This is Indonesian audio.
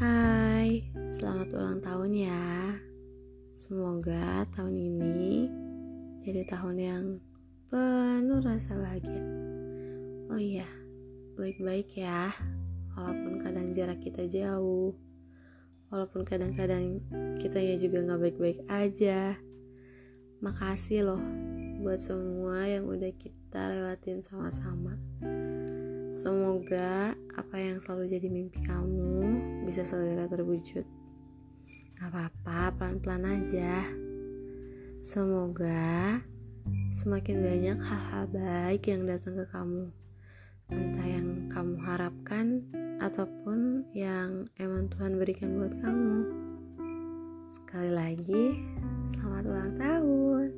Selamat ulang tahun ya. Semoga tahun ini jadi tahun yang penuh rasa bahagia. Oh iya, baik-baik ya. Walaupun kadang jarak kita jauh. Walaupun kadang-kadang kitanya juga gak baik-baik aja. Makasih loh buat semua yang udah kita lewatin sama-sama. Semoga apa yang selalu jadi mimpi kamu bisa segera terwujud. Gak apa-apa, pelan-pelan aja. Semoga semakin banyak hal-hal baik yang datang ke kamu. Entah yang kamu harapkan ataupun yang emang Tuhan berikan buat kamu. Sekali lagi, selamat ulang tahun.